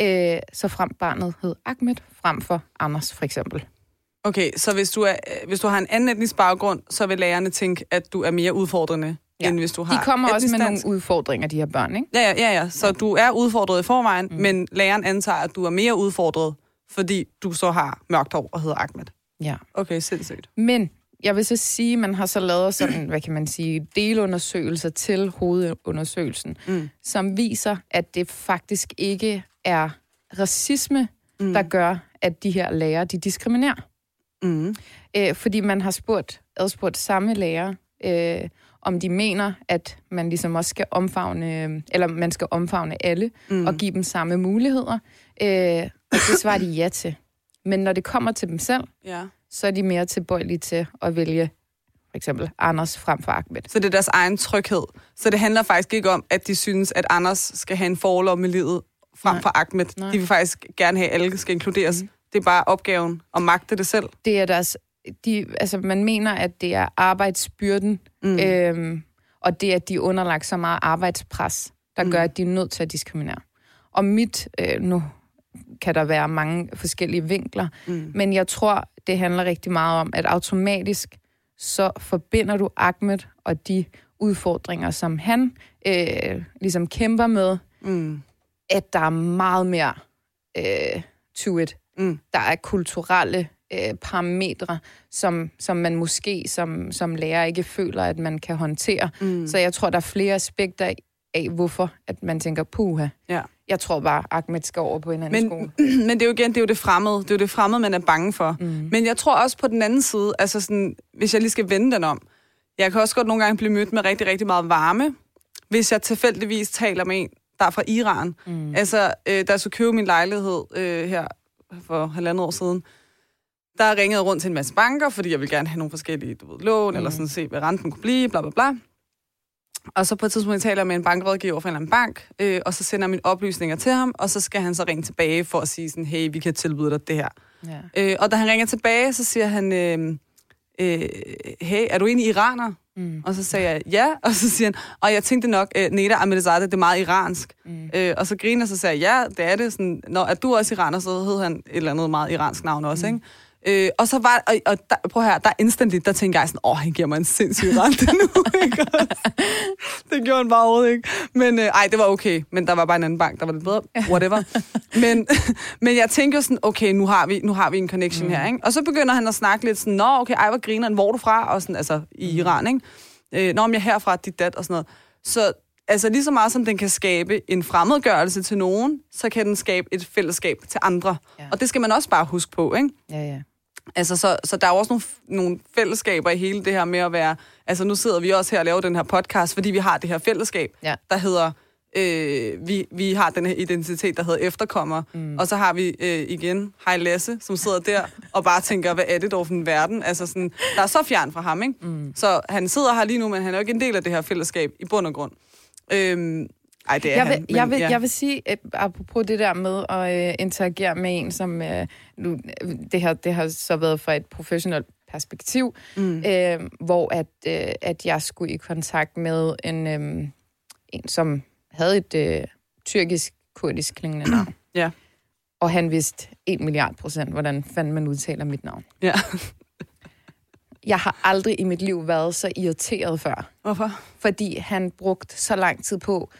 øh, så frem barnet hed Ahmed, frem for Anders for eksempel. Okay, så hvis du, er, øh, hvis du har en anden etnisk baggrund, så vil lærerne tænke, at du er mere udfordrende, ja. end hvis du har De kommer også med dansk. nogle udfordringer, de her børn, ikke? Ja, ja, ja, ja. Så ja. du er udfordret i forvejen, mm. men læreren antager, at du er mere udfordret, fordi du så har mørkt hår og hedder Ahmed. Ja. Okay, sindssygt. Men jeg vil så sige, at man har så lavet sådan, (clears throat) hvad kan man sige, delundersøgelser til hovedundersøgelsen, Mm. som viser, at det faktisk ikke er racisme, Mm. der gør, at de her lærere, de diskriminerer. Mm. Øh, fordi man har spurgt, adspurgt samme lærer, øh, om de mener, at man ligesom også skal omfavne, eller man skal omfavne alle, Mm. og give dem samme muligheder. Øh, og det svarer de ja til. Men når det kommer til dem selv, Ja. Så er de mere tilbøjelige til at vælge for eksempel Anders frem for Ahmed. Så det er deres egen tryghed. Så det handler faktisk ikke om, at de synes, at Anders skal have en forlov med livet frem Nej. for Ahmed. Nej. De vil faktisk gerne have, at alle skal inkluderes. Mm. Det er bare opgaven at magte det selv. Det er deres, de, altså man mener, at det er arbejdsbyrden, Mm. øhm, og det, at de er underlagt så meget arbejdspres, der Mm. gør, at de er nødt til at diskriminere. Og mit, øh, nu kan der være mange forskellige vinkler, Mm. men jeg tror, det handler rigtig meget om, at automatisk så forbinder du Ahmed og de udfordringer, som han øh, ligesom kæmper med, Mm. at der er meget mere øh, to it. Mm. Der er kulturelle øh, parametre, som, som man måske som, som lærer ikke føler, at man kan håndtere. Mm. Så jeg tror, der er flere aspekter af, hvorfor at man tænker, puha. Ja. Jeg tror bare, Ahmed skal over på en anden Men, skole. (clears throat) men det er jo igen, det er jo det fremmede. Det er jo det fremmede, man er bange for. Mm. Men jeg tror også på den anden side, altså sådan, hvis jeg lige skal vende den om, jeg kan også godt nogle gange blive mødt med rigtig, rigtig meget varme, hvis jeg tilfældigvis taler med en, der er fra Iran. Mm. Altså, øh, da jeg skulle købe min lejlighed øh, her for halvandet år siden, der ringede rundt til en masse banker, fordi jeg ville gerne have nogle forskellige du ved, lån, mm. eller sådan se, hvad renten kunne blive, bla bla bla. Og så på et tidspunkt taler jeg med en bankrådgiver fra en eller anden bank, øh, og så sender jeg mine oplysninger til ham, og så skal han så ringe tilbage for at sige sådan, hey, vi kan tilbyde dig det her. Ja. Øh, og da han ringer tilbage, så siger han, øh, øh, hey, er du egentlig iraner? Mm. Og så sagde jeg, ja. (laughs) Og så siger han, og jeg tænkte nok, øh, Neda Ahmedizadeh, det er meget iransk. Mm. Øh, og så griner så sagde jeg, ja, det er det. Sådan, Når er du også iraner, så hed han et eller andet meget iransk navn også, Mm. ikke? Øh, og så var, og, og der, prøv her, der instantly, der tænkte jeg sådan, åh, han giver mig en sindssyg rente nu, (laughs) ikke? Det gjorde han bare overhovedet ikke. Men øh, ej, det var okay, men der var bare en anden bank, der var lidt bedre, whatever. (laughs) men, (laughs) men jeg tænker sådan, okay, nu har vi, nu har vi en connection mm. her, ikke? Og så begynder han at snakke lidt sådan, nå, okay, ej, hvor griner hvor er du fra? Og sådan, altså, i Mm. Iran, ikke? Øh, nå, men jeg er herfra, dit dat, og sådan noget. Så altså lige så meget som den kan skabe en fremmedgørelse til nogen, så kan den skabe et fællesskab til andre. Ja. Og det skal man også bare huske på, ikke? Ja, ja. Altså, så, så der er jo også nogle, nogle fællesskaber i hele det her med at være... Altså, nu sidder vi også her og laver den her podcast, fordi vi har det her fællesskab, Ja. der hedder... Øh, vi, vi har den her identitet, der hedder efterkommer. Mm. Og så har vi øh, igen Hej Lasse, som sidder der og bare tænker, hvad er det dog for en verden? Altså, sådan, der er så fjern fra ham, ikke? Mm. Så han sidder her lige nu, men han er jo ikke en del af det her fællesskab i bund og grund. Øhm, ej, det er Jeg han. vil, jeg, vil, ja. jeg vil sige, apropos det der med at øh, interagere med en, som øh, nu, det, her, det har så været fra et professionelt perspektiv, Mm. øh, hvor at, øh, at jeg skulle i kontakt med en, øh, en som havde et øh, tyrkisk-kurdisk klingende navn. (clears throat) Ja. Og han vidste 1 milliard procent, hvordan fanden man udtaler mit navn. Ja. (laughs) jeg har aldrig i mit liv været så irriteret før. Hvorfor? Fordi han brugte så lang tid på...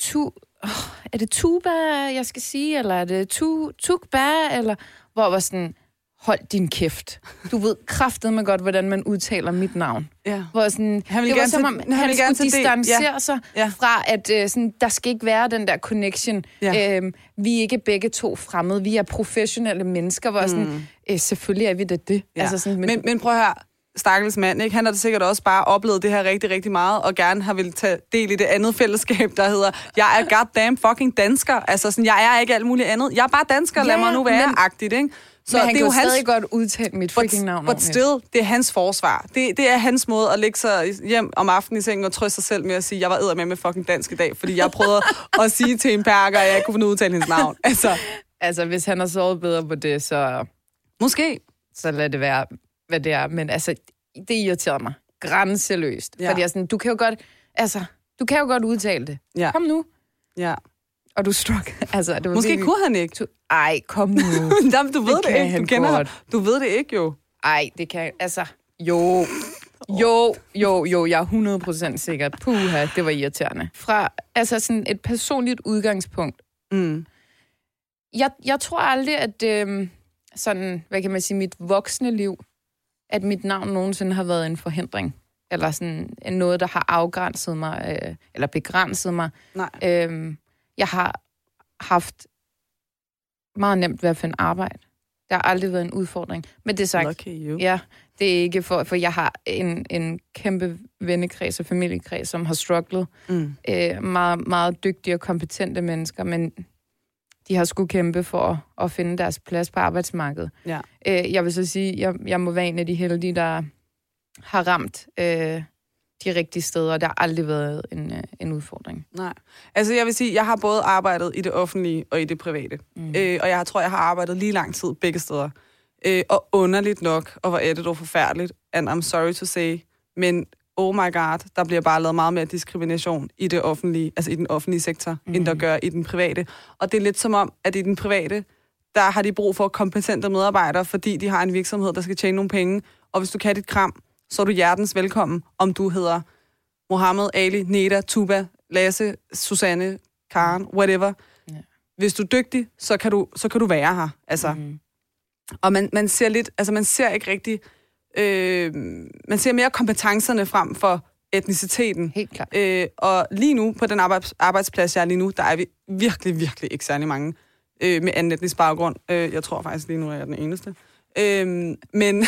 Tu, oh, er det tuba, jeg skal sige, eller er det tu, tukba, eller... Hvor var sådan, hold din kæft. Du ved kraftet med godt, hvordan man udtaler mit navn. Ja. Hvor sådan, Han ville det var gerne som om, han han, ville skulle distancere Ja. sig Ja. fra, at øh, sådan, der skal ikke være den der connection. Ja. Øhm, vi er ikke begge to fremmede. Vi er professionelle mennesker, hvor mm. sådan, øh, selvfølgelig er vi da det. Ja. Altså sådan, men, men, men prøv at høre, stakkels mand, ikke? han har da sikkert også bare oplevet det her rigtig, rigtig meget, og gerne har vil tage del i det andet fællesskab, der hedder, jeg er goddamn fucking dansker. Altså sådan, jeg er ikke alt muligt andet. Jeg er bare dansker, lad Ja, mig nu være, men- agtigt, ikke? så men han det er jo hans, stadig godt udtale mit freaking navn. but ordentligt. still, det er hans forsvar. Det, det er hans måde at lægge sig hjem om aftenen i sengen og trøste sig selv med at sige, jeg var med med fucking dansk i dag, fordi jeg prøvede (laughs) at sige til en perker, at jeg ikke kunne finde udtale hendes navn. Altså, Altså, hvis han har sovet bedre på det, så, måske. så lad det være, hvad det er. Men altså, det irriterer mig grænseløst. Ja. Fordi jeg sådan, du kan jo godt, altså, du kan jo godt udtale det. Ja. Kom nu. Ja. Og du struck. (laughs) Altså, det var Måske virkelig- kunne han ikke. Du, ej, kom nu. (laughs) Jamen, du ved det, kan ikke. Du kender godt. Du ved det ikke, jo. Ej, det kan altså, jo. Jo, jo, jo, jeg er 100% sikker. Puha, det var irriterende. Fra altså sådan et personligt udgangspunkt. Mm. Jeg, jeg tror aldrig, at øh, sådan, hvad kan man sige, mit voksne liv, at mit navn nogensinde har været en forhindring. Eller sådan noget, der har afgrænset mig, øh, eller begrænset mig. Nej. Øhm, jeg har haft meget nemt ved at finde arbejde. Der har aldrig været en udfordring. Men det er sagt, Lucky you. ja, det er ikke for, for jeg har en, en kæmpe vennekreds og familiekreds, som har strugglet. Mm. Øh, meget, meget dygtige og kompetente mennesker, men de har skulle kæmpe for at, at finde deres plads på arbejdsmarkedet. Ja. Øh, jeg vil så sige, jeg, jeg må være en af de heldige, der har ramt øh, de rigtige steder, og der har aldrig været en, øh, en udfordring. Nej. Altså, jeg vil sige, jeg har både arbejdet i det offentlige og i det private. Mm. Øh, og jeg tror, jeg har arbejdet lige lang tid begge steder. Øh, og underligt nok, og hvor er det dog forfærdeligt, and I'm sorry to say, men oh my god, der bliver bare lavet meget mere diskrimination i det offentlige, altså i den offentlige sektor, mm. end der gør i den private. Og det er lidt som om, at i den private, der har de brug for kompetente medarbejdere, fordi de har en virksomhed, der skal tjene nogle penge. Og hvis du kan dit kram, så er du hjertens velkommen, om du hedder Mohammed, Ali, Neda, Tuba, Lasse, Susanne, Karen, whatever. Ja. Hvis du er dygtig, så kan du, så kan du være her. Altså. Mm. Mm. Og man, man ser lidt, altså man ser ikke rigtig, øh, man ser mere kompetencerne frem for etniciteten. Helt klart. Øh, og lige nu, på den arbejds, arbejdsplads, jeg er lige nu, der er vi virkelig, virkelig ikke særlig mange øh, med anden etnisk baggrund. Øh, jeg tror faktisk lige nu, er jeg den eneste. Øh, men, (laughs)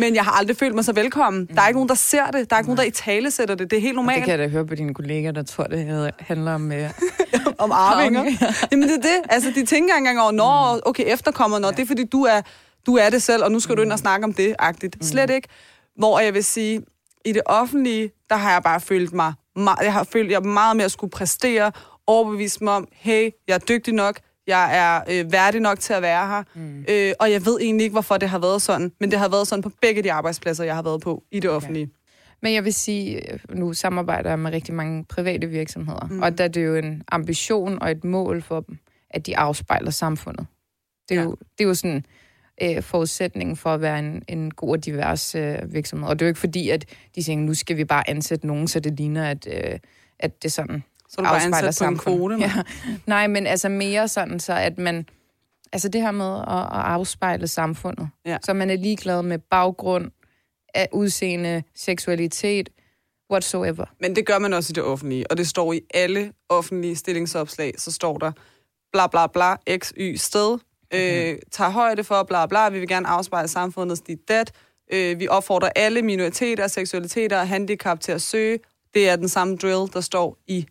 men jeg har aldrig følt mig så velkommen. Der er ikke nogen, der ser det. Der er ikke nogen, der i tale sætter det. Det er helt Og det normalt. kan jeg da høre på dine kolleger, der tror, det handler om... Øh, (laughs) om arvinger. Jamen det er det. Altså, de tænker ikke engang over, nå, okay, efterkommer, nå, det er fordi, du er, du er det selv, og nu skal du ind og snakke om det, agtigt. Slet ikke. Hvor jeg vil sige, i det offentlige, der har jeg bare følt mig, jeg har følt, jeg meget mere skulle præstere, overbevise mig om, hey, jeg er dygtig nok, jeg er øh, værdig nok til at være her, mm. øh, og jeg ved egentlig ikke, hvorfor det har været sådan, men det har været sådan på begge de arbejdspladser, jeg har været på i det offentlige. Men jeg vil sige, øh, nu samarbejder jeg med rigtig mange private virksomheder, mm. og der er det jo en ambition og et mål for dem, at de afspejler samfundet. Det er, Ja. jo, det er jo sådan øh, forudsætningen for at være en, en god og divers øh, virksomhed. Og det er jo ikke fordi, at de siger, nu skal vi bare ansætte nogen, så det ligner, at, øh, at det sådan Så du bare ansat på en kvote. (laughs) Ja. Nej, men altså mere sådan, så at man... Altså det her med at, at afspejle samfundet. Ja. Så man er ligeglad med baggrund, af udseende, seksualitet, whatsoever. Men det gør man også i det offentlige, og det står i alle offentlige stillingsopslag, så står der bla bla bla, x, y, sted, øh, tager højde for bla bla, vi vil gerne afspejle samfundets dit dat, øh, vi opfordrer alle minoriteter, seksualiteter og handicap til at søge. Det er den samme drill, der står i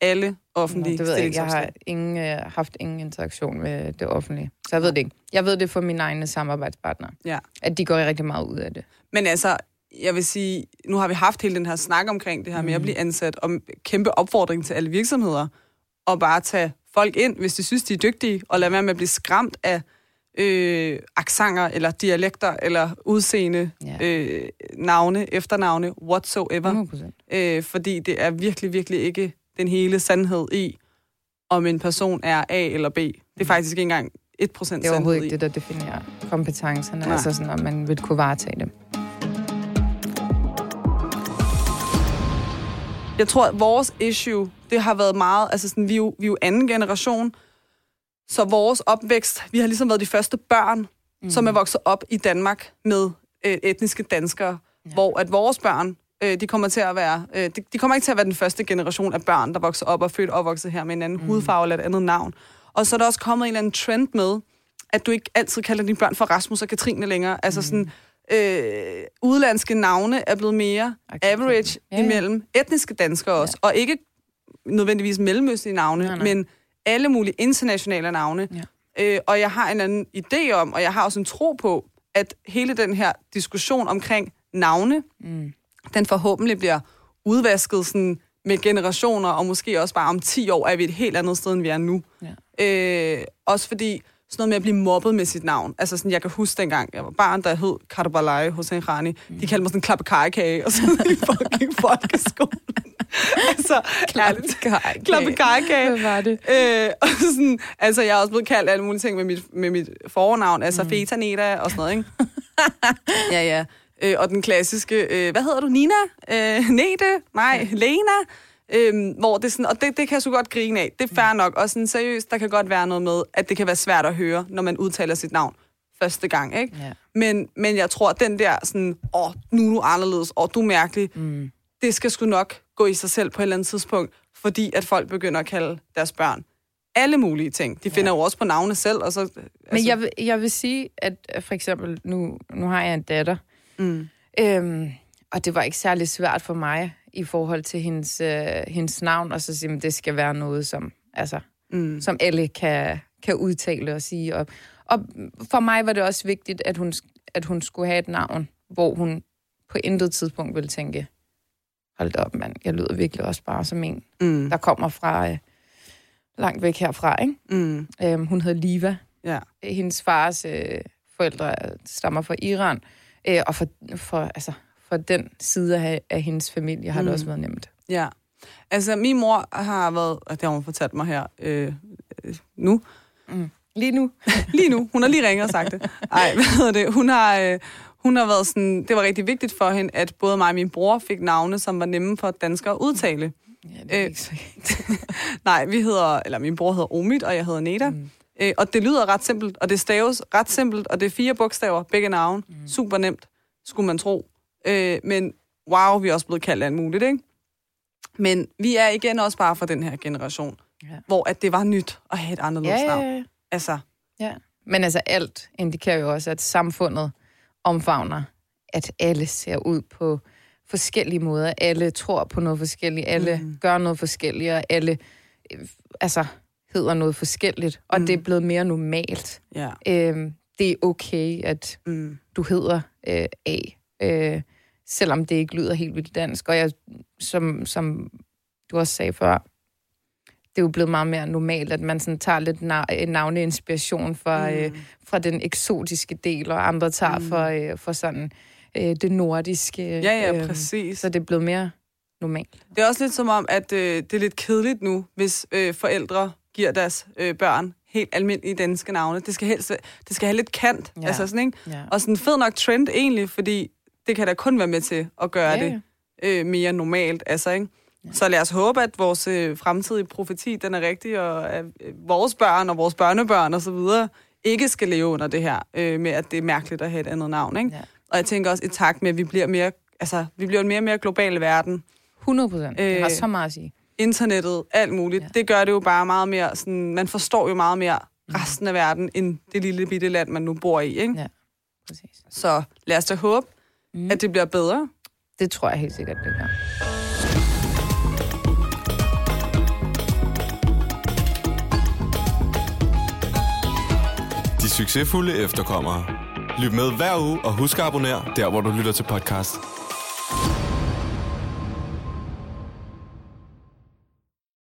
alle offentlige det ved jeg ikke. Jeg har ingen, øh, haft ingen interaktion med det offentlige. Så jeg ved det ikke. Jeg ved det fra mine egne samarbejdspartnere. Ja. At de går rigtig meget ud af det. Men altså, jeg vil sige, nu har vi haft hele den her snak omkring det her med at blive ansat, og kæmpe opfordring til alle virksomheder, og bare tage folk ind, hvis de synes, de er dygtige, og lade være med at blive skræmt af øh, aksanger, eller dialekter, eller udseende, Ja. øh, navne, efternavne, whatsoever. 100 procent. Øh, fordi det er virkelig, virkelig ikke den hele sandhed i, om en person er A eller B. Det er faktisk ikke engang 1% Det er overhovedet sandhed ikke i. det, der definerer kompetencerne. Nej. Altså sådan, om man vil kunne varetage dem. Jeg tror, at vores issue, det har været meget, altså sådan, vi, er jo, vi er jo anden generation, så vores opvækst, vi har ligesom været de første børn, mm. som er vokset op i Danmark med øh, etniske danskere, ja. hvor at vores børn, øh, de kommer til at være, øh, de, de kommer ikke til at være den første generation af børn, der vokser op og født og opvokset her med en anden mm. hudfarve eller et andet navn. Og så er der også kommet en eller anden trend med, at du ikke altid kalder dine børn for Rasmus og Katrine længere. Altså mm. sådan, øh, udlandske navne er blevet mere average ja, ja. imellem etniske danskere også, ja. og ikke nødvendigvis mellemøstlige navne, nej, nej. men alle mulige internationale navne. Ja. Øh, og jeg har en anden idé om, og jeg har også en tro på, at hele den her diskussion omkring navne, mm. den forhåbentlig bliver udvasket sådan med generationer, og måske også bare om 10 år er vi et helt andet sted, end vi er nu. Ja. Øh, også fordi sådan noget med at blive mobbet med sit navn. Altså sådan, jeg kan huske dengang, jeg var barn, der hed Karabalai hos en Rani. Mm. De kaldte mig sådan klappekajekage, og sådan i fucking (laughs) folkeskolen. altså, klappekajekage. Hvad var det? Øh, og sådan, altså, jeg er også blevet kaldt alle mulige ting med mit, med mit fornavn, altså mm. Feta Neta og sådan noget, ikke? (laughs) ja, ja. Øh, og den klassiske, øh, hvad hedder du, Nina? Øh, Nete? Nej, Lena? Øhm, hvor det sådan, og det, det kan jeg så godt grine af. Det er fair nok. Og sådan seriøst, der kan godt være noget med, at det kan være svært at høre, når man udtaler sit navn første gang, ikke? Ja. Men, men jeg tror, at den der sådan, åh, nu er du anderledes, åh, du er mærkelig, mm. det skal sgu nok gå i sig selv på et eller andet tidspunkt, fordi at folk begynder at kalde deres børn alle mulige ting. De finder ja. jo også på navne selv. Og så, altså... Men jeg vil, jeg vil sige, at for eksempel, nu, nu har jeg en datter, mm. øhm, og det var ikke særlig svært for mig i forhold til hendes, øh, hendes navn, og så sige, at det skal være noget, som, altså, mm. som alle kan, kan udtale og sige. Og, og for mig var det også vigtigt, at hun, at hun skulle have et navn, hvor hun på intet tidspunkt ville tænke, hold op mand, jeg lyder virkelig også bare som en, mm. der kommer fra øh, langt væk herfra. Ikke? Mm. Øhm, hun hedder Liva. Ja. Hendes fars øh, forældre stammer fra Iran, øh, og for, for, altså, for den side af, af hendes familie har mm. det også været nemt. Ja. Altså, min mor har været, og det har hun fortalt mig her øh, nu. Mm. Lige nu. (laughs) lige nu. Hun har lige ringet og sagt det. Ej, hvad hedder det? Hun har, øh, hun har været sådan, det var rigtig vigtigt for hende, at både mig og min bror fik navne, som var nemme for danskere at udtale. Ja, det er øh, ikke så (laughs) Nej, vi hedder, eller min bror hedder Omid, og jeg hedder Neda. Mm. Øh, og det lyder ret simpelt, og det staves ret simpelt, og det er fire bogstaver, begge navne. Mm. Super nemt, skulle man tro. Øh, men wow, vi er også blevet kaldt alt muligt, ikke? Men vi er igen også bare fra den her generation, ja. hvor at det var nyt at have et anderledes ja, navn. Ja, ja. Altså. Ja. Men altså alt indikerer jo også, at samfundet omfavner, at alle ser ud på forskellige måder. Alle tror på noget forskelligt, alle mm. gør noget forskelligt, og alle øh, altså, hedder noget forskelligt. Og mm. det er blevet mere normalt. Ja. Øhm, det er okay, at mm. du hedder øh, A. Øh, selvom det ikke lyder helt vildt dansk. Og jeg, som, som du også sagde før, det er jo blevet meget mere normalt, at man sådan tager lidt na- navneinspiration fra, mm. øh, fra den eksotiske del, og andre tager mm. for, øh, for sådan øh, det nordiske. Ja, ja, øh, præcis. Så det er blevet mere normalt. Det er også lidt som om, at øh, det er lidt kedeligt nu, hvis øh, forældre giver deres øh, børn helt almindelige danske navne. Det skal, helst, det skal have lidt kant. Ja. Altså sådan, ikke? Ja. Og sådan fed nok trend egentlig, fordi det kan da kun være med til at gøre ja, det øh, mere normalt. Altså, ikke? Ja. Så lad os håbe, at vores øh, fremtidige profeti, den er rigtig, og at øh, vores børn og vores børnebørn osv. ikke skal leve under det her, øh, med at det er mærkeligt at have et andet navn. Ikke? Ja. Og jeg tænker også i takt med, at vi bliver mere, altså, vi bliver en mere og mere global verden. 100 procent. Øh, det har så meget at sige. Internettet, alt muligt. Ja. Det gør det jo bare meget mere, sådan, man forstår jo meget mere mm. resten af verden, end det lille bitte land, man nu bor i. Ikke? Ja, præcis. Så lad os da håbe, mm. at det bliver bedre. Det tror jeg helt sikkert, det gør. De succesfulde efterkommere. Lyt med hver uge og husk at abonnere der, hvor du lytter til podcast.